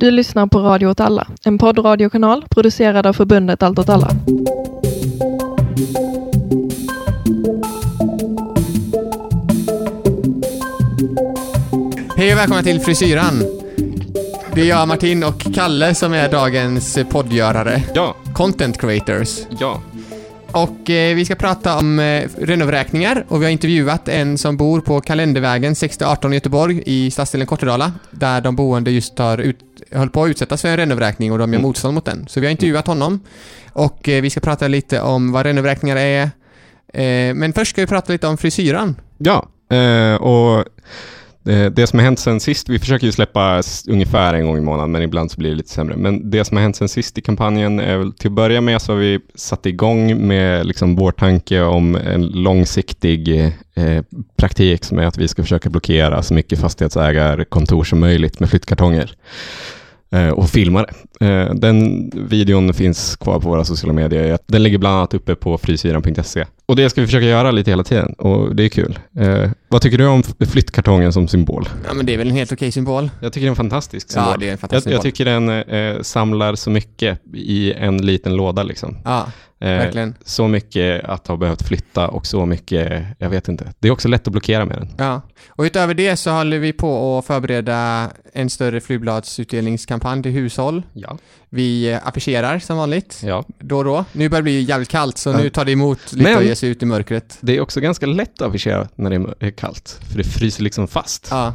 Du lyssnar på Radio åt alla, en poddradiokanal producerad av förbundet Allt åt alla. Hej och välkomna till Frisyran. Det är jag, Martin och Kalle som är dagens poddgörare. Ja, Content creators. ja. Och eh, vi ska prata om eh, renovräkningar och vi har intervjuat en som bor på Kalendervägen 6018 i Göteborg i stadsdelen Kortedala. Där de boende just har ut, höll på att utsättas för en renovräkning och de gör Mm. motstånd mot den. Så vi har intervjuat honom. Och eh, vi ska prata lite om vad renovräkningar är. Eh, men först ska vi prata lite om frisyran. Ja, eh, och det, som har hänt sen sist, vi försöker ju släppa ungefär en gång i månaden, men ibland så blir det lite sämre. Men det som har hänt sen sist i kampanjen är väl till att börja med så har vi satt igång med liksom vår tanke om en långsiktig eh, praktik som är att vi ska försöka blockera så mycket fastighetsägarkontor som möjligt med flyttkartonger. Eh, och filmade. Eh, den videon finns kvar på våra sociala medier. Den ligger bland annat uppe på frysyran.se. Och det ska vi försöka göra lite hela tiden och det är kul. Eh, vad tycker du om flyttkartongen som symbol? Ja men det är väl en helt okej symbol. Jag tycker det är en fantastisk symbol. Ja, det är en fantastisk jag, jag tycker den eh, samlar så mycket i en liten låda liksom. Ja, Eh, verkligen. så mycket att ha behövt flytta och så mycket, jag vet inte. Det är också lätt att blockera med den. Ja, och utöver det så håller vi på att förbereda en större flygbladsutdelningskampanj till hushåll. Ja. Vi eh, affischerar som vanligt, ja. då och då. Nu börjar det bli jävligt kallt, så Ja. nu tar det emot lite Men- att ge sig ut i mörkret. Det är också ganska lätt att affischera när det är är kallt, för det fryser liksom fast. Ja.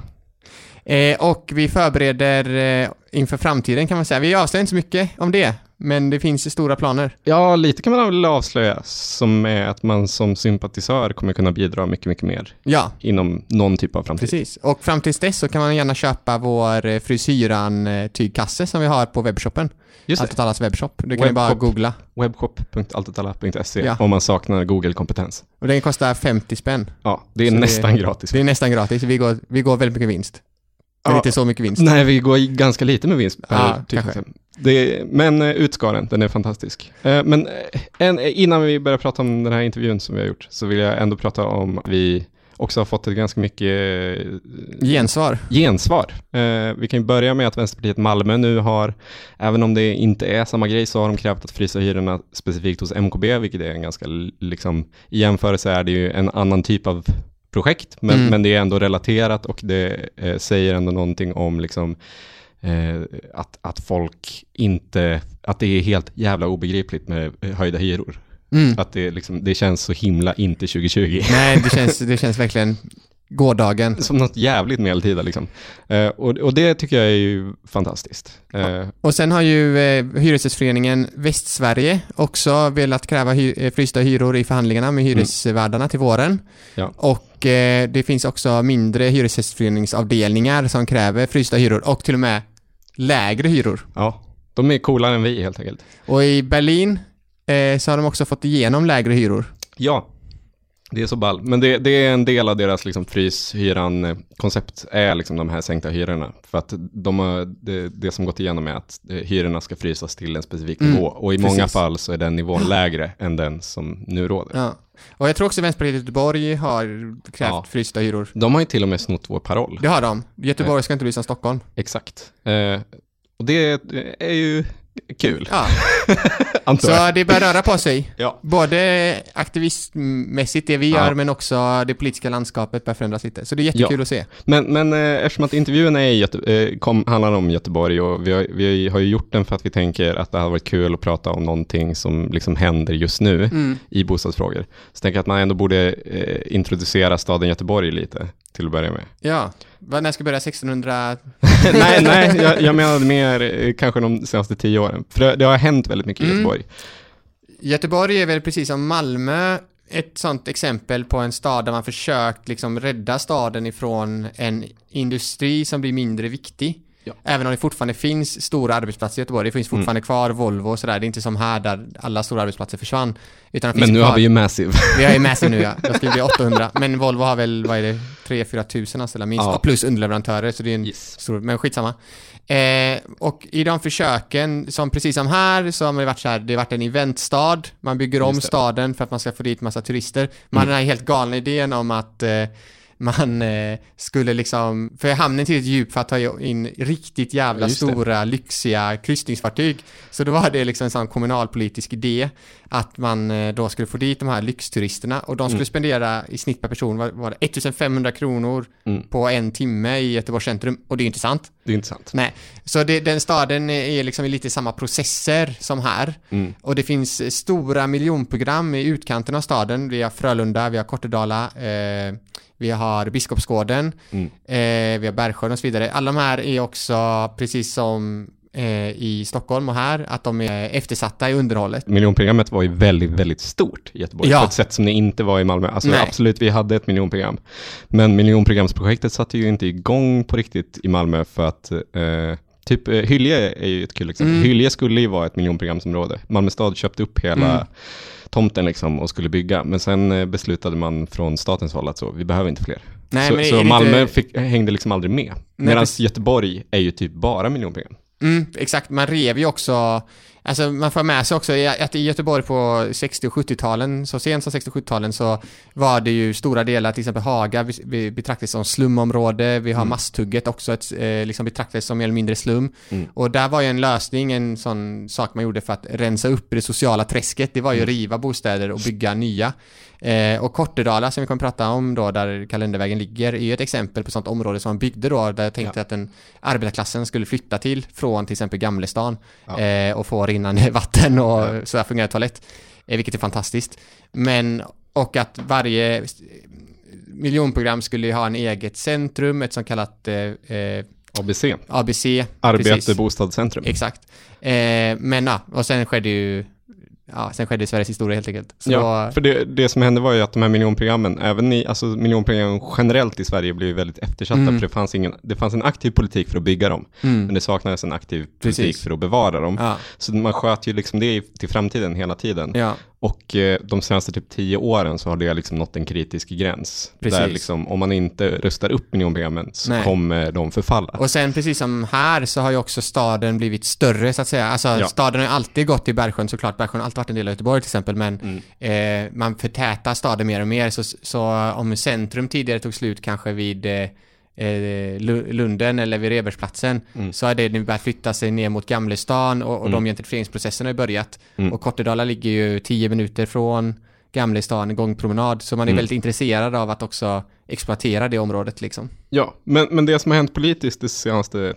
Eh, och vi förbereder eh, inför framtiden kan man säga. Vi avslöjar inte så mycket om det, men det finns ju stora planer. Ja, lite kan man väl avslöja, som är att man som sympatisör kommer kunna bidra mycket, mycket mer Ja, inom någon typ av framtid. precis. Och fram tills dess så kan man gärna köpa vår eh, frisyran-tygkasse som vi har på webbshoppen. Just Allt det, åt allas webbshop. Du kan ju bara googla. webbshop.alltotalla.se Ja. om man saknar Google-kompetens. Och den kostar 50 spänn. Ja, det är Så det- nästan gratis. Det är nästan gratis, vi går, vi går väldigt mycket vinst. Men Ja. inte så mycket vinst. Nej, vi går ganska lite med vinst per Ja, typ. kanske. Det, men eh, utskaren, den är fantastisk. Eh, Men eh, en, innan vi börjar prata om den här intervjun som vi har gjort, så vill jag ändå prata om att vi också har fått ett ganska mycket Gensvar. gensvar. Vi kan ju börja med att Vänsterpartiet Malmö nu har, även om det inte är samma grej, så har de krävt att frysa hyrorna specifikt hos MKB, vilket är en ganska, liksom, i jämförelse är det ju en annan typ av projekt, men, Mm. men det är ändå relaterat och det eh, säger ändå någonting om liksom, eh, att, att folk inte, att det är helt jävla obegripligt med eh, höjda hyror. Mm. Att det, liksom, det känns så himla inte 2020. Nej, det känns, det känns verkligen gårdagen. Som något jävligt medeltida liksom. Eh, och, och det tycker jag är ju fantastiskt. Eh, Och sen har ju eh, Hyresgästföreningen Västsverige också velat kräva hy- eh, frysta hyror i förhandlingarna med hyresvärdarna till våren. Ja. Och eh, det finns också mindre hyresgästföreningsavdelningar som kräver frysta hyror och till och med lägre hyror. ja, de är coolare än vi helt enkelt. Och i Berlin eh, så har de också fått igenom lägre hyror. Ja, det är så ball. Men det, det är en del av deras liksom, fryshyran-koncept är liksom de här sänkta hyrorna. För att de har, det, det som gått igenom är att eh, hyrorna ska frysas till en specifik Mm, nivå. Och i många precis. fall så är den nivån lägre än den som nu råder. Ja. Och jag tror också Vänsterpartiet Göteborg har krävt Ja. frysta hyror. De har ju till och med snott vår paroll. Det har de. Göteborg ska inte bli som Stockholm. Exakt. Eh, och det är ju kul, Ja, så det börjar röra på sig. Ja. Både aktivistmässigt, det vi Ja. gör, men också det politiska landskapet börjar förändras lite. Så det är jättekul att se. Men, men eh, eftersom att intervjun är i Göte- eh, kom, handlar om Göteborg och vi har, vi har ju gjort den för att vi tänker att det hade varit kul att prata om någonting som liksom händer just nu Mm. i bostadsfrågor. Så tänker jag att man ändå borde eh, introducera staden Göteborg lite till att börja med. Ja, Vad- när ska jag börja? 1600? nej, nej, jag, jag menade mer eh, kanske de senaste tio åren. För det, det har hänt väldigt mycket i Mm. Göteborg. Göteborg är väl precis som Malmö ett sånt exempel på en stad där man försökt liksom rädda staden ifrån en industri som blir mindre viktig. Ja. Även om det fortfarande finns stora arbetsplatser i Göteborg. Det finns Mm. fortfarande kvar Volvo och sådär. Det är inte som här där alla stora arbetsplatser försvann. Utan det Men nu kvar. har vi ju Massive. Vi har ju Massive nu ja. Jag skulle bli 800. Men Volvo har väl, vad är det, 3-4 tusen anställda minst. Ja. Plus underleverantörer. Så det är en Yes. stor, men skitsamma. Eh, och i de försöken, som precis som här, så har det varit så här, det har varit en eventstad. Man bygger om staden för att man ska få dit massa turister. Man Mm. har den här helt galna idén om att eh, man eh, skulle liksom, för hamnen är tillräckligt djup för att ta in riktigt jävla Ja, stora, lyxiga kryssningsfartyg. Så då var det liksom en sån kommunalpolitisk idé att man eh, då skulle få dit de här lyxturisterna och de skulle Mm. spendera i snitt per person, var, var det 1500 kronor Mm. på en timme i Göteborgs centrum och det är inte sant. Det är intressant. Nej, så det, den staden är liksom i lite samma processer som här. Mm. Och det finns stora miljonprogram i utkanten av staden. Vi har Frölunda, vi har Kortedala, eh, vi har Biskopsgården, Mm. eh, vi har Bergsjön och så vidare. Alla de här är också, precis som i Stockholm och här, att de är eftersatta i underhållet. Miljonprogrammet var ju väldigt, väldigt stort i Göteborg Ja. på ett sätt som det inte var i Malmö. Alltså Nej. absolut, vi hade ett miljonprogram. Men miljonprogramsprojektet satte ju inte igång på riktigt i Malmö för att eh, Typ eh, Hyllie är ju ett kul exempel. Mm. Hyllie skulle ju vara ett miljonprogramsområde. Malmö stad köpte upp hela Mm. tomten liksom och skulle bygga. Men sen eh, beslutade man från statens håll att så, vi behöver inte fler. Nej, så så Malmö inte- fick, hängde liksom aldrig med. Medan. Göteborg är ju typ bara miljonprogram. Mm, exakt, man rev ju också Alltså man får med sig också i- att i Göteborg på 60 och 70-talen, så sent som 60 och 70-talen så var det ju stora delar, till exempel Haga betraktades som slumområde, vi har Mm. Masthugget också ett, eh, liksom betraktades som mer eller mindre slum. Mm. Och där var ju en lösning, en sån sak man gjorde för att rensa upp det sociala träsket, det var ju att Mm. riva bostäder och bygga nya. Eh, och Kortedala som vi kommer prata om då, där Kalendervägen ligger, är ju ett exempel på sånt område som man byggde då, där jag tänkte att den arbetarklassen skulle flytta till från till exempel Gamlestan Ja. eh, och få rinnande vatten och så där fungerar toalett, eh, vilket är fantastiskt. Men, och att varje miljonprogram skulle ju ha en eget centrum, ett så kallat eh, eh, ABC, ABC. Arbete precis. Bostadscentrum. Exakt. Eh, men ja, och sen skedde ju, ja, sen skedde Sveriges historia helt enkelt. Så, Ja, för det, det som hände var ju att de här miljonprogrammen, även i, alltså miljonprogrammen generellt i Sverige blev väldigt eftersatta, Mm. för det fanns, ingen, det fanns en aktiv politik för att bygga dem, mm, men det saknades en aktiv politik Precis. för att bevara dem. ja, Så man sköt ju liksom det till framtiden hela tiden. ja, Och eh, de senaste typ tio åren så har det liksom nått en kritisk gräns. Precis. Där liksom, om man inte rustar upp miljonprogrammen så Nej. kommer de förfalla. Och sen precis som här så har ju också staden blivit större så att säga. Alltså Ja. staden har ju alltid gått till Bergsjön såklart. Bergsjön har alltid varit en del av Göteborg till exempel men Mm. eh, man förtätar staden mer och mer. Så, så om centrum tidigare tog slut kanske vid eh, eh, Lu- Lunden eller vid Rebersplatsen Mm. så har det nu börjat flytta sig ner mot Gamlestan och, och Mm. de gentrifieringsprocesserna har börjat. Mm. Och Kortedala ligger ju 10 minuter från Gamlestan, en gångpromenad. Så man är Mm. väldigt intresserad av att också exploatera det området liksom. Ja, men, men det som har hänt politiskt det senaste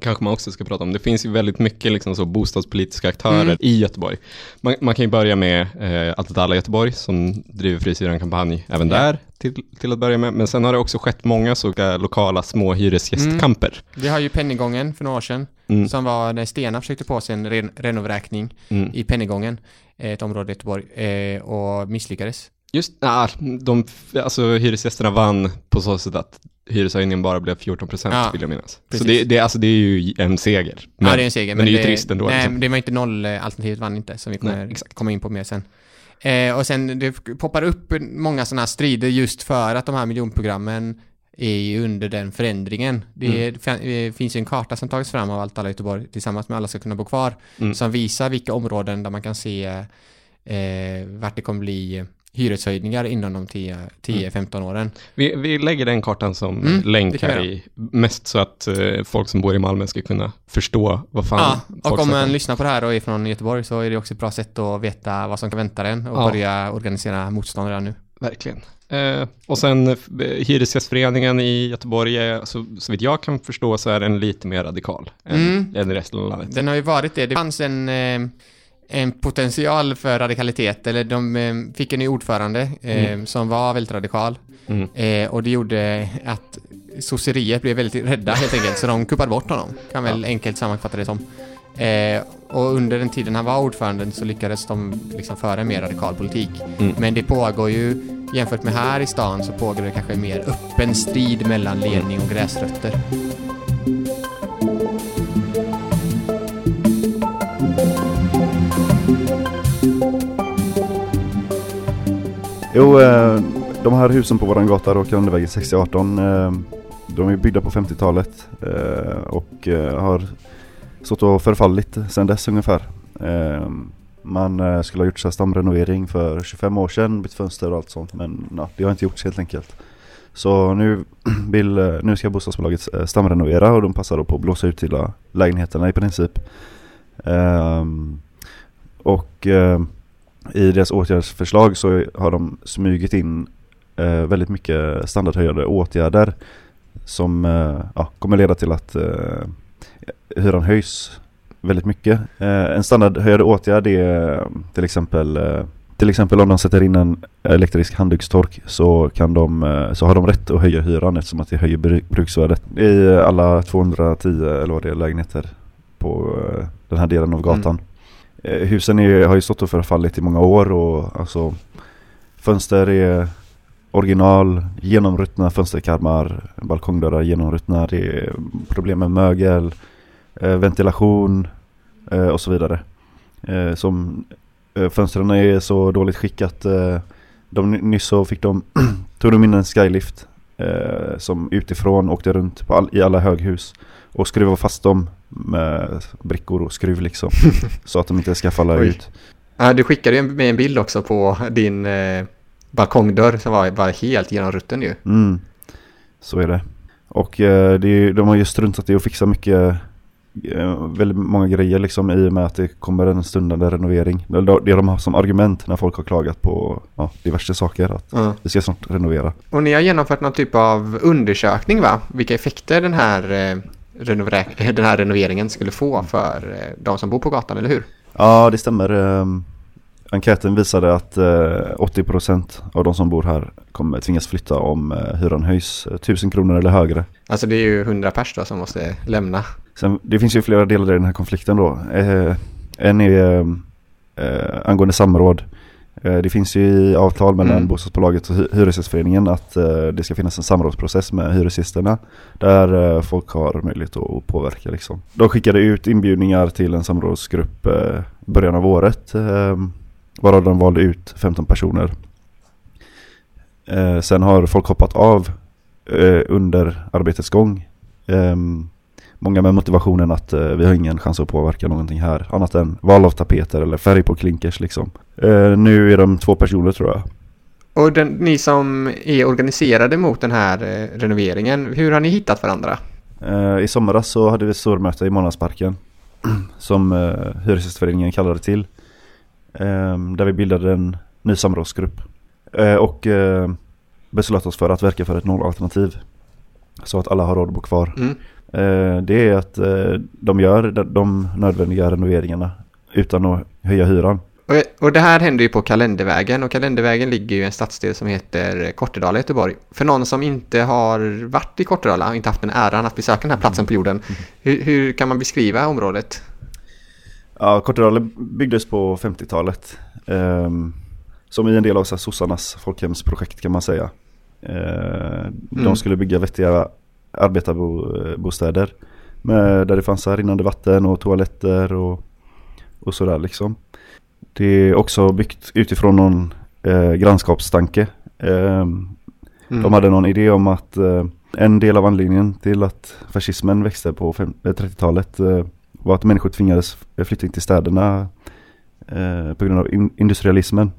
kanske man också ska prata om. Det finns ju väldigt mycket liksom så bostadspolitiska aktörer Mm. i Göteborg. Man, man kan ju börja med eh, Allt alla Göteborg som driver frisyran-kampanj även där till, till att börja med. Men sen har det också skett många så lokala små hyresgästkamper. Vi har ju Pennygången för några år sedan. Mm. Som var när Stena försökte på sig en ren, renovräkning Mm. i Pennygången, eh, ett område i Göteborg, eh, och misslyckades. Just, ah, de, alltså hyresgästerna vann på så sätt att hyreshöjningen bara blev 14 procent Ja, vill jag minnas. Så precis. det, det, alltså, det är ju en seger. Men, ja, det är en seger. men det är ju trist ändå. Nej, liksom. men det var inte noll, eh, alternativet vann inte, som vi kommer Nej, komma in på mer sen. Eh, och sen det poppar upp många sådana här strider just för att de här miljonprogrammen är ju under den förändringen. Det är, Mm. eh, finns ju en karta som tagits fram av Allt alla Göteborg tillsammans med Alla ska kunna bo kvar Mm. som visar vilka områden där man kan se eh, vart det kommer bli hyreshöjningar inom de 10-15 åren. Vi, vi lägger den kartan som Mm, länk här i, mest så att eh, folk som bor i Malmö ska kunna förstå vad fan Ja, och om man lyssnar på det här och är från Göteborg så är det också ett bra sätt att veta vad som kan vänta den och Ja. börja organisera motstånd redan nu. Verkligen. Eh, och sen eh, Hyresgästföreningen i Göteborg, är, så, så vitt jag kan förstå så är den lite mer radikal än, Mm. än resten av landet. Den har ju varit det. Det fanns en, eh, en potential för radikalitet, eller de eh, fick en ny ordförande eh, Mm. som var väldigt radikal Mm. eh, och det gjorde att sosseriet blev väldigt rädda helt enkelt, så de kuppade bort honom. Kan väl enkelt sammanfatta det som. Eh, och under den tiden han var ordförande så lyckades de liksom föra en mer radikal politik. Mm. Men det pågår ju, jämfört med här i stan, så pågår det kanske en mer öppen strid mellan ledning och gräsrötter. Jo, eh, de här husen på våran gata, Råkalandevägen 6018, eh, de är byggda på 50-talet eh, och eh, har stått och förfallit sedan dess ungefär. Eh, Man eh, skulle ha gjort så här stamrenovering för 25 år sedan, bytt fönster och allt sånt men na, det har inte gjorts helt enkelt. Så nu, vill, eh, nu ska bostadsbolaget eh, stamrenovera och de passar då på att blåsa ut hela lägenheterna i princip. Eh, och eh, i deras åtgärdsförslag så har de smugit in eh, väldigt mycket standardhöjande åtgärder som eh, ja, kommer leda till att eh, hyran höjs väldigt mycket. Eh, en standardhöjande åtgärd är eh, till exempel eh, till exempel om de sätter in en elektrisk handdukstork så, kan de, eh, så har de rätt att höja hyran eftersom att det höjer bruksvärdet i alla 210 eller vad det är lägenheter på eh, den här delen av gatan. Mm. Eh, husen är, har ju stått och förfallit i många år och alltså fönster är original, genomruttna fönsterkarmar, balkongdörrar genomruttna, det är problem med mögel, eh, ventilation eh, och så vidare. Eh, som eh, fönstren är så dåligt skick att eh, de, nyss så fick de, tog de in en skylift eh, som utifrån åkte runt på all, i alla höghus och skruvade fast dem med brickor och skruv liksom. så att de inte ska falla Oj. ut. Ja, du skickade ju med en bild också på din eh, balkongdörr som var, var helt genomrutten ju. Mm. Så är det. Och eh, det är, de har ju struntat i att fixa mycket eh, Väldigt många grejer liksom i och med att det kommer en stundande renovering. Det det de har som argument när folk har klagat på ja, diverse saker att Ja. vi ska snart renovera. Och ni har genomfört någon typ av undersökning va? Vilka effekter den här, eh, den här renoveringen skulle få för eh, de som bor på gatan, eller hur? Ja, det stämmer. Ehm, enkäten visade att eh, 80% av de som bor här kommer tvingas flytta om eh, hyran höjs eh, 1000 kronor eller högre. Alltså det är ju 100 pers då som måste lämna. Sen, det finns ju flera delar i den här konflikten då. Eh, en är eh, angående samråd. Eh, det finns ju i avtal mellan Mm. bostadsbolaget och hy- Hyresgästföreningen att eh, det ska finnas en samrådsprocess med hyresgästerna. Där eh, folk har möjlighet att påverka liksom. De skickade ut inbjudningar till en samrådsgrupp i början av året. Eh, varav de valde ut 15 personer. Sen har folk hoppat av under arbetets gång. Ehm, Många med motivationen att eh, vi har ingen chans att påverka någonting här annat än val av tapeter eller färg på klinkers liksom. Eh, nu är de två personer tror jag. Och den, ni som är organiserade mot den här eh, renoveringen, hur har ni hittat varandra? Eh, I somras så hade vi ett stormöte i Månadsparken som eh, Hyresgästföreningen kallade till. Eh, där vi bildade en ny samrådsgrupp. Eh, och eh, beslöt oss för att verka för ett nollalternativ. Så att alla har råd att bo kvar. Mm. Eh, det är att eh, de gör de, de nödvändiga renoveringarna utan att höja hyran. Och, det här händer ju på Kalendervägen och Kalendervägen ligger ju i en stadsdel som heter Kortedala i Göteborg. För någon som inte har varit i Kortedala och inte haft den äran att besöka den här platsen på jorden, hur, hur kan man beskriva området? Ja, Kortedala byggdes på 50-talet. ehm, som i en del av så här sossarnas folkhemsprojekt kan man säga. Eh, De Mm. skulle bygga vettiga arbetarbostäder. Med, där det fanns rinnande vatten och toaletter och, och sådär liksom. Det är också byggt utifrån någon eh, grannskapstanke. Ehm, Mm. De hade någon idé om att eh, en del av anledningen till att fascismen växte på fem- eh, 30-talet eh, var att människor tvingades flytta in till städerna eh, på grund av in- industrialismen.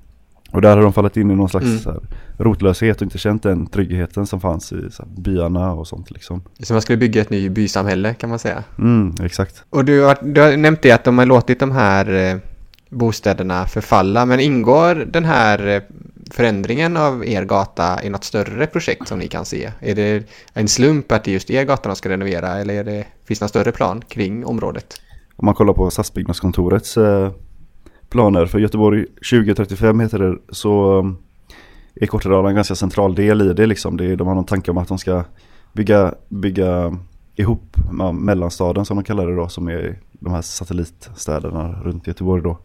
Och där har de fallit in i någon slags Mm. så här, rotlöshet och inte känt den tryggheten som fanns i så här, byarna och sånt liksom. Så man skulle bygga ett nytt bysamhälle kan man säga. Mm, exakt. Och du har, du har nämnt det att de har låtit de här eh, bostäderna förfalla, men ingår den här eh, förändringen av er gata i något större projekt som ni kan se? Är det en slump att det är just er gata de ska renovera eller är det, finns det någon större plan kring området? Om man kollar på stadsbyggnadskontorets eh, planer för Göteborg 2035 heter det så um, är Kortedala en ganska central del i det liksom. Det de har någon tanke om att de ska bygga, bygga ihop mellanstaden som de kallar det då som är de här satellitstäderna runt Göteborg då.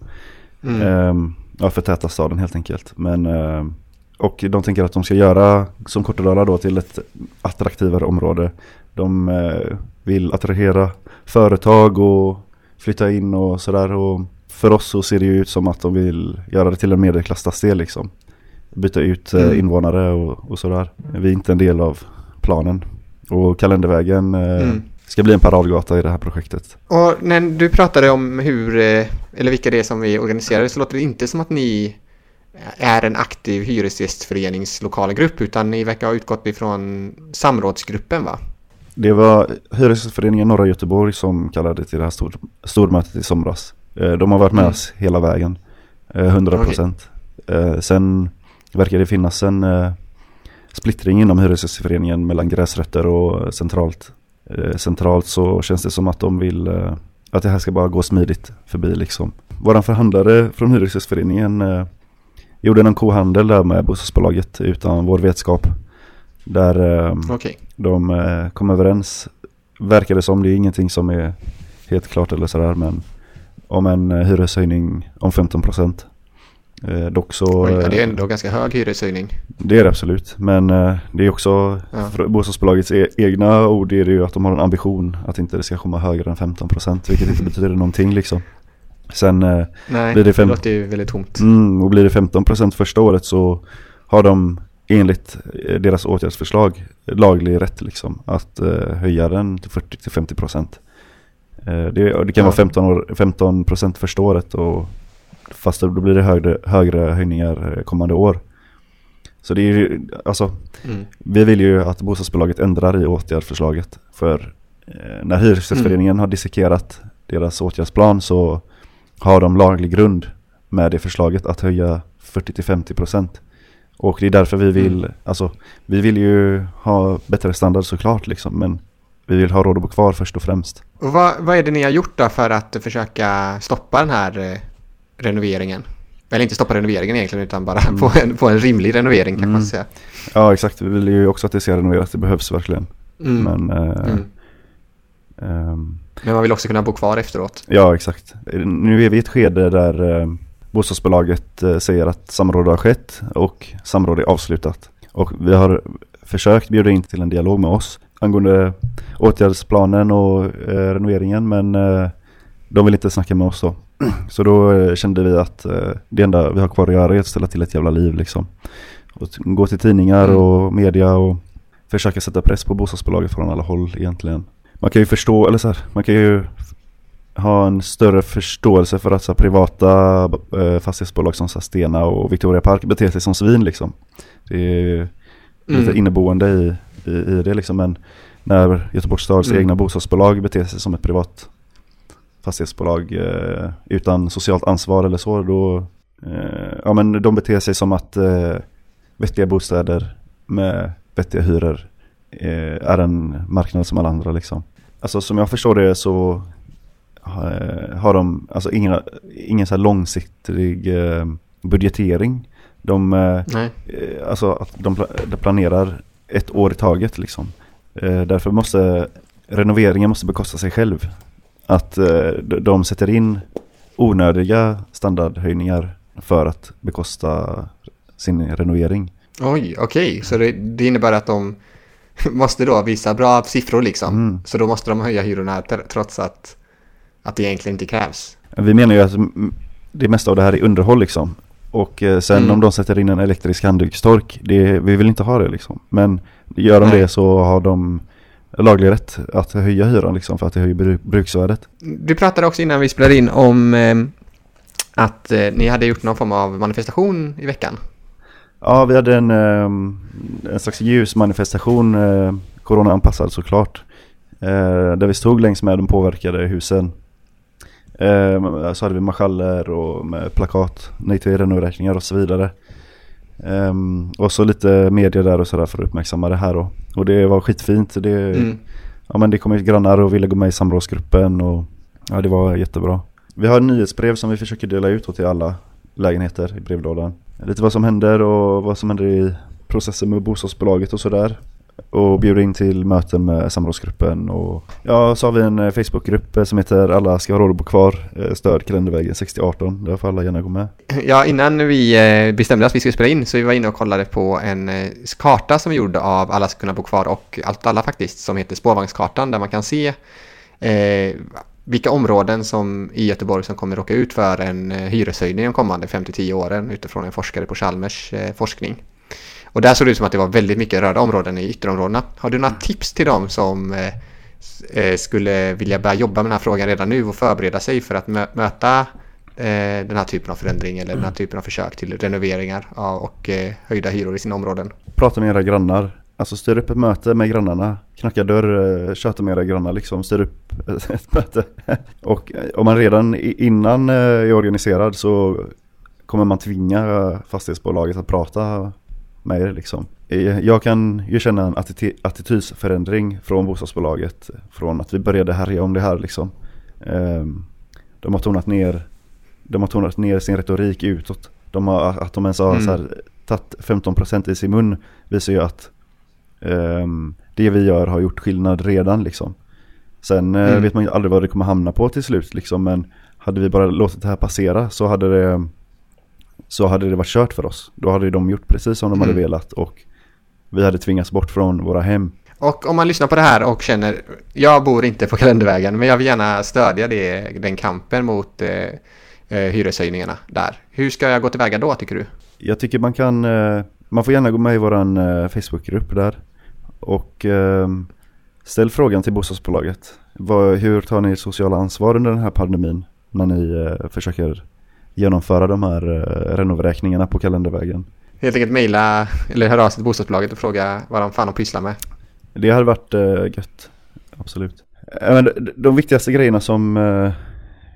Mm. Ehm, ja, förtäta staden helt enkelt. Men, ehm, och de tänker att de ska göra som Kortedala då till ett attraktivare område. De eh, vill attrahera företag och flytta in och sådär. Och för oss så ser det ju ut som att de vill göra det till en medelklassstadsdel liksom. Byta ut eh, Mm. invånare och, och sådär. Vi är inte en del av planen. Och Kalendervägen eh, Mm. ska bli en paradgata i det här projektet. Och när du pratade om hur, eh, eller vilka det är som är organiserade så låter det inte som att ni är en aktiv hyresgästföreningslokala grupp utan ni verkar ha utgått ifrån samrådsgruppen va? Det var Hyresgästföreningen Norra Göteborg som kallade till det här stor, stormötet i somras. Eh, De har varit med Mm. oss hela vägen. Eh, 100 procent. Sen verkar det finnas en eh, splittring inom Hyresgästföreningen mellan gräsrötter och centralt. Eh, Centralt så känns det som att de vill eh, att det här ska bara gå smidigt förbi liksom. Våran förhandlare från Hyresgästföreningen eh, gjorde någon kohandel där med bostadsbolaget utan vår vetskap. Där eh, Okej. de eh, kom överens, verkar det som, det är ingenting som är helt klart eller sådär, men om en eh, hyreshöjning om 15%. Eh, dock så, Oj, ja, det är eh, ändå ganska hög hyreshöjning. det är det absolut, men eh, det är också, Ja. bostadsbolagets e- egna ord är det ju att de har en ambition att inte det ska komma högre än 15% vilket inte betyder någonting liksom. Sen eh, Nej, Blir det det, fem- låter ju väldigt tomt. Mm, och blir det 15% första året så har de enligt eh, deras åtgärdsförslag laglig rätt liksom att höja den till 40-50%. Eh, det, och det kan Ja. vara 15, år, 15% första året och fast då blir det högre, högre höjningar eh, kommande år. Så det är ju, alltså Mm. vi vill ju att bostadsbolaget ändrar i åtgärdsförslaget för eh, när Hyresgästföreningen har dissekerat deras åtgärdsplan så har de laglig grund med det förslaget att höja 40-50% och det är därför vi vill, Mm. alltså vi vill ju ha bättre standard såklart liksom men vi vill ha råd att bo kvar först och främst. Och vad, vad är det ni har gjort då för att försöka stoppa den här eh, renoveringen? Eller inte stoppa renoveringen egentligen utan bara få, en, få en rimlig renovering kan man Mm. säga. Ja exakt, vi vill ju också att det ska renoveras, det behövs verkligen. Mm. Men, eh, Mm. ehm, Men man vill också kunna bo kvar efteråt. Ja, exakt. Nu är vi i ett skede där eh, bostadsbolaget eh, säger att samråd har skett och samråd är avslutat. Och vi har försökt bjuda in till en dialog med oss angående åtgärdsplanen och eh, renoveringen men eh, de vill inte snacka med oss då. Så då eh, kände vi att eh, det enda vi har kvar att göra är att ställa till ett jävla liv liksom. Och gå till tidningar Mm. och media och försöka sätta press på bostadsbolaget från alla håll egentligen. Man kan ju förstå, eller så här, man kan ju ha en större förståelse för att så här, privata eh, fastighetsbolag som så här, Stena och Victoria Park beter sig som svin liksom. Det är lite Mm. inneboende i, i, i det liksom. Men när Göteborgs stads Mm. egna bostadsbolag beter sig som ett privat fastighetsbolag eh, utan socialt ansvar eller så, då eh, ja men de beter sig som att eh, vettiga bostäder med vettiga hyror eh, är en marknad som alla andra liksom. Alltså som jag förstår det så eh, har de alltså ingen, ingen så här långsiktig eh, budgetering. De, Nej. alltså att de planerar ett år i taget liksom. Eh, därför måste renoveringen måste bekosta sig själv. Att eh, de- sätter in onödiga standardhöjningar för att bekosta sin renovering. Oj, okej. Så det, det innebär att de måste då visa bra siffror liksom. Mm. Så då måste de höja hyrorna tr- trots att, att det egentligen inte krävs. Vi menar ju att det mesta av det här är underhåll liksom. Och eh, sen Mm. om de sätter in en elektrisk handdukstork, det, vi vill inte ha det liksom. Men gör de Nej. det så har de laglig rätt att höja hyran liksom för att det höjer bru- bruksvärdet. Du pratade också innan vi spelade in om eh, att eh, ni hade gjort någon form av manifestation i veckan. Ja, vi hade en, ehm, en slags ljusmanifestation, eh, corona-anpassad såklart. Eh, där vi stod längs med de påverkade husen. Eh, så hade vi marschaller och med plakat, nej till renovräkningar och så vidare. Ehm, och så lite media där och sådär för att uppmärksamma det här då. Och det var skitfint. Det, Mm. ja, men det kom ut grannar och ville gå med i samrådsgruppen och ja, det var jättebra. Vi har nyhetsbrev som vi försöker dela ut till alla lägenheter i brevlådan. Lite vad som händer och vad som händer i processen med bostadsbolaget och sådär. Och bjuder in till möten med samrådsgruppen och ja, så har vi en eh, Facebookgrupp eh, som heter Alla ska ha råd att bo kvar, eh, stöd kalendervägen 6018. Där får alla gärna gå med. Ja, innan vi bestämde att vi skulle spela in så vi var inne och kollade på en karta som är gjord av Alla ska kunna bo kvar och Allt alla faktiskt som heter Spårvagnskartan där man kan se eh, vilka områden som i Göteborg som kommer råka ut för en hyreshöjning de kommande 5-10 åren utifrån en forskare på Chalmers eh, forskning. Och där såg det ut som att det var väldigt mycket röda områden i ytterområdena. Har du några tips till dem som eh, eh, skulle vilja börja jobba med den här frågan redan nu och förbereda sig för att mö- möta eh, den här typen av förändring eller den här typen av försök till renoveringar och eh, höjda hyror i sina områden. Prata med era grannar. Alltså styr upp ett möte med grannarna. Knacka dörr, eh, köta med era grannar liksom. Styr upp ett möte. Och eh, om man redan innan är organiserad så kommer man tvinga fastighetsbolaget att prata med er liksom. Eh, Jag kan ju känna en atti- attitydsförändring från bostadsbolaget. Från att vi började härja om det här liksom. Ehm, De har tonat ner, de har tonat ner sin retorik utåt. De har, att de ens har Mm. så här, tagit 15% i sin mun visar ju att ehm, det vi gör har gjort skillnad redan liksom. Sen eh, Mm. vet man ju aldrig vad det kommer hamna på till slut liksom. Men hade vi bara låtit det här passera så hade det så hade det varit kört för oss. Då hade de gjort precis som de hade Mm. velat och vi hade tvingats bort från våra hem. Och om man lyssnar på det här och känner, jag bor inte på Kalendervägen, men jag vill gärna stödja det, den kampen mot eh, eh, hyreshöjningarna där. Hur ska jag gå tillväga då tycker du? Jag tycker man kan, eh, man får gärna gå med i våran eh, Facebookgrupp där. Och eh, ställ frågan till bostadsbolaget. Vad, hur tar ni ert sociala ansvar under den här pandemin? När ni eh, försöker genomföra de här eh, renovräkningarna på kalendervägen. Helt enkelt mejla eller höra av sig till bostadsbolaget och fråga vad de fan de pysslar med. Det hade varit eh, gött. Absolut. Eh, Men de, viktigaste grejerna som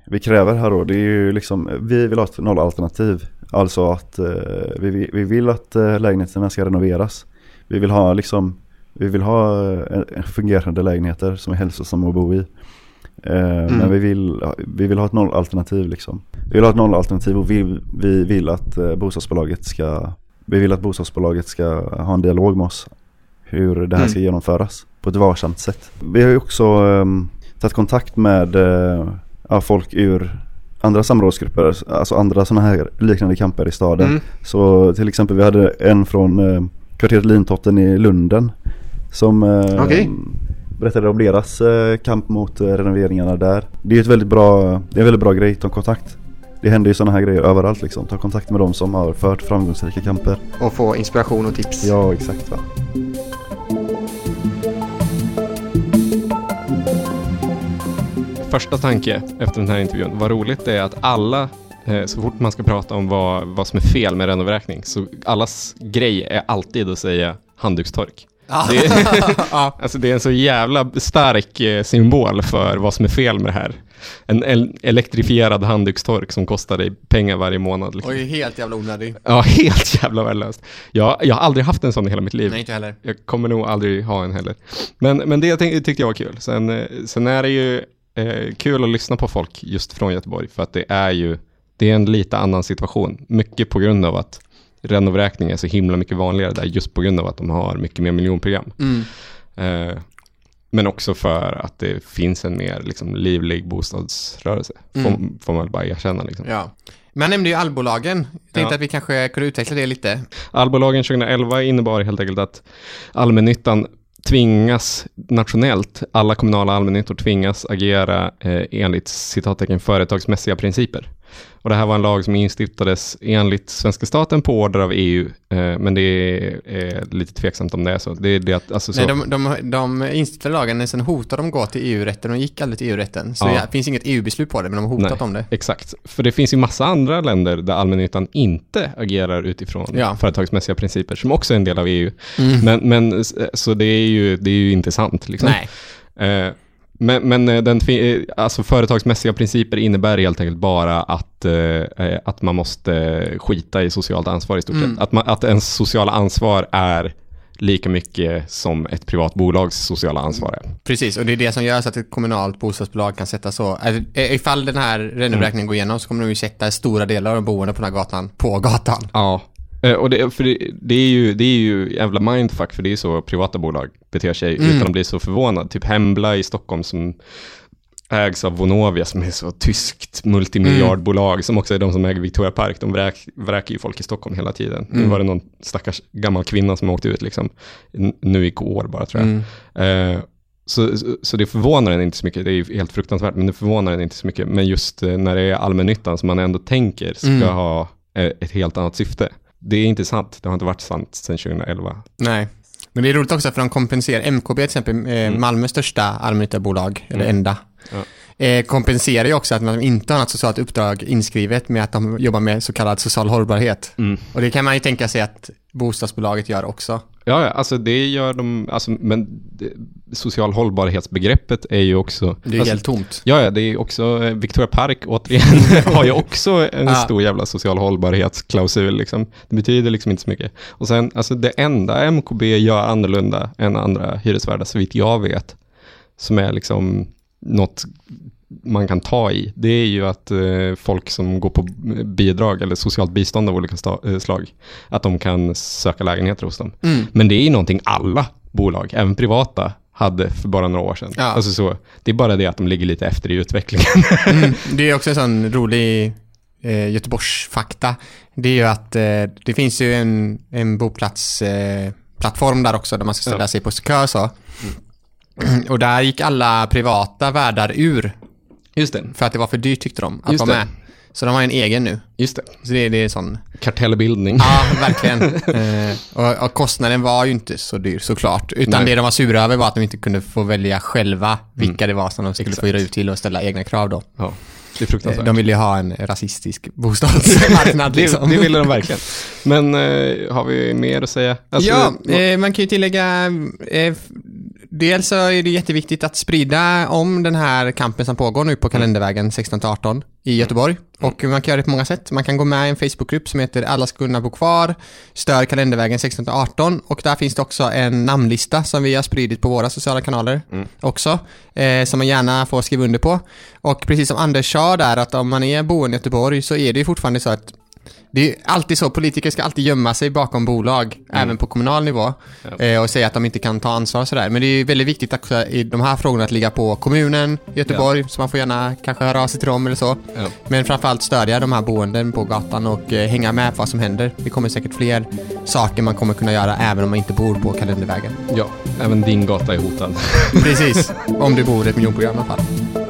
vi kräver här då, det är ju liksom, vi vill ha ett nollalternativ. Alltså att vi, vi- vi vill att lägenheterna ska renoveras. Vi vill ha liksom, vi vill ha fungerande lägenheter som är hälsosamma att bo i. Eh, Men vi vill, vi vill ha ett nollalternativ liksom. Vi vill ha ett nollalternativ och vi, vi vill att eh, bostadsbolaget ska, vi vill att bostadsbolaget ska ha en dialog med oss hur det här Mm. ska genomföras på ett varsamt sätt. Vi har ju också um, tagit kontakt med ja, folk ur andra samrådsgrupper, alltså andra sådana här liknande kamper i staden. Mm. Så till exempel vi hade en från eh, kvarteret Lintotten i Lunden som eh, Okej. Berättade om deras eh, kamp mot eh, renoveringarna där. Det är ett väldigt bra, det är en väldigt bra grej, ta kontakt. Det händer ju sådana här grejer överallt liksom. Ta kontakt med de som har fört framgångsrika kamper. Och få inspiration och tips. Ja, exakt va. Första tanke efter den här intervjun, vad roligt det är att alla, eh, så fort man ska prata om vad, vad som är fel med renovräkning, så allas grej är alltid att säga handdukstork. Det, ja. alltså det är en så jävla stark eh, symbol för vad som är fel med det här. En, en elektrifierad handdukstork som kostar dig pengar varje månad. Liksom. Och är helt jävla onödig. Ja, helt jävla värdelöst. Jag, jag har aldrig haft en sån i hela mitt liv. Nej, inte heller. Jag kommer nog aldrig ha en heller. Men, men det tyckte jag var kul. Sen, eh, sen är det ju eh, kul att lyssna på folk just från Göteborg, för att det är ju det är en lite annan situation. Mycket på grund av att renovräkning är så himla mycket vanligare där, just på grund av att de har mycket mer miljonprogram. Mm. Eh, men också för att det finns en mer liksom, livlig bostadsrörelse, får, Mm. får man väl bara erkänna. Liksom. Ja. Men jag nämnde ju allbolagen. Tänkte Ja. att vi kanske kunde utveckla det lite. Allbolagen 2011 innebar helt enkelt att allmännyttan tvingas nationellt, alla kommunala allmännyttor tvingas agera eh, enligt citattecken företagsmässiga principer. Och det här var en lag som instiftades enligt svenska staten på order av EU, eh, men det är, är lite tveksamt om det är så. Det är det att, alltså, så Nej, de, de, de instiftade lagen, sen hotade de gå till EU-rätten och gick aldrig till EU-rätten. Så Ja. det finns inget EU-beslut på det, men de har hotat Nej. om det. Exakt, för det finns ju massa andra länder där allmännyttan inte agerar utifrån Ja. företagsmässiga principer, som också är en del av EU. Mm. Men, men så det är ju, det är ju inte sant. Liksom. Nej. Eh, men men eh, den, eh, alltså företagsmässiga principer innebär helt enkelt bara att, eh, eh, att man måste skita i socialt ansvar i stort Mm. sett. Att, man, att ens sociala ansvar är lika mycket som ett privat bolags sociala ansvar är. Precis, och det är det som gör så att ett kommunalt bostadsbolag kan sätta så. Ifall den här renovräkningen går igenom så kommer de ju sätta stora delar av de boende på den här gatan på gatan. Ja. Eh, Och det, för det, det, är ju, det är ju jävla mindfuck, för det är så privata bolag beter sig Mm. utan att bli så förvånad. Typ Hembla i Stockholm som ägs av Vonovia som är så tyskt multimiljardbolag som också är de som äger Victoria Park. De vräk, vräker ju folk i Stockholm hela tiden. Nu Mm. var det någon stackars gammal kvinna som åkte ut liksom. Nu igår bara tror jag. Mm. Eh, så, så, så det förvånar en inte så mycket, det är ju helt fruktansvärt, men det förvånar en inte så mycket. Men just eh, när det är allmännyttan som man ändå tänker ska Mm. ha ett helt annat syfte. Det är inte sant, det har inte varit sant sedan 2011. Nej. Men det är roligt också för de kompenserar, MKB till exempel, eh, Mm. Malmös största allmännyttiga bolag, eller Mm. enda, Eh, kompenserar ju också att man inte har något socialt uppdrag inskrivet med att de jobbar med så kallad social hållbarhet. Mm. Och det kan man ju tänka sig att bostadsbolaget gör också. Ja, ja, alltså det gör de, alltså, men det, social hållbarhetsbegreppet är ju också... Det är alltså, helt tomt. Ja, ja, det är också, eh, Victoria Park återigen har ju också en Ja. stor jävla social hållbarhetsklausul liksom. Det betyder liksom inte så mycket. Och sen, alltså det enda MKB gör annorlunda än andra hyresvärdar, så vitt jag vet, som är liksom något man kan ta i, det är ju att eh, folk som går på bidrag eller socialt bistånd av olika eh, slag, att de kan söka lägenheter hos dem. Mm. Men det är ju någonting alla bolag, även privata, hade för bara några år sedan. Ja. Alltså så, det är bara det att de ligger lite efter i utvecklingen. Mm. Det är också en sån rolig eh, Göteborgsfakta. Det är ju att eh, det finns ju en, en boplatsplattform eh, där också där man ska ställa Ja. sig på kö och så. Och där gick alla privata värdar ur Just det. för att det var för dyrt tyckte de att Just vara det. med. Så de har en egen nu. Just det. Så det, det är sån, Kartellbildning. ja verkligen. eh, och, och kostnaden var ju inte så dyr såklart. Utan Nej. det de var sura över var att de inte kunde få välja själva vilka det var som de skulle Exakt. få hyra ut till och ställa egna krav då. Ja, det är Eh, fruktansvärt. De ville ju ha en rasistisk bostadsmarknad liksom. det, det ville de verkligen. Men eh, har vi mer att säga? Alltså, ja, eh, man kan ju tillägga, eh, dels så är det jätteviktigt att sprida om den här kampen som pågår nu på Kalendervägen 16-18 i Göteborg. Och man kan göra det på många sätt. Man kan gå med i en Facebookgrupp som heter Alla ska kunna bo kvar, stör Kalendervägen 16-18 och där finns det också en namnlista som vi har spridit på våra sociala kanaler också, eh, som man gärna får skriva under på. Och precis som Anders sa där, att om man är boende i Göteborg så är det ju fortfarande så att det är alltid så, politiker ska alltid gömma sig bakom bolag, även på kommunal nivå, Ja. eh, och säga att de inte kan ta ansvar och sådär. Men det är väldigt viktigt också i de här frågorna att ligga på kommunen, Göteborg, så man får gärna kanske höra av sig till dem eller så. Ja. Men framförallt stödja de här boenden på gatan och eh, hänga med på vad som händer. Det kommer säkert fler saker man kommer kunna göra även om man inte bor på Kalendervägen. ja, även din gata är hotad. Precis, om du bor i ett miljonprogram i alla fall.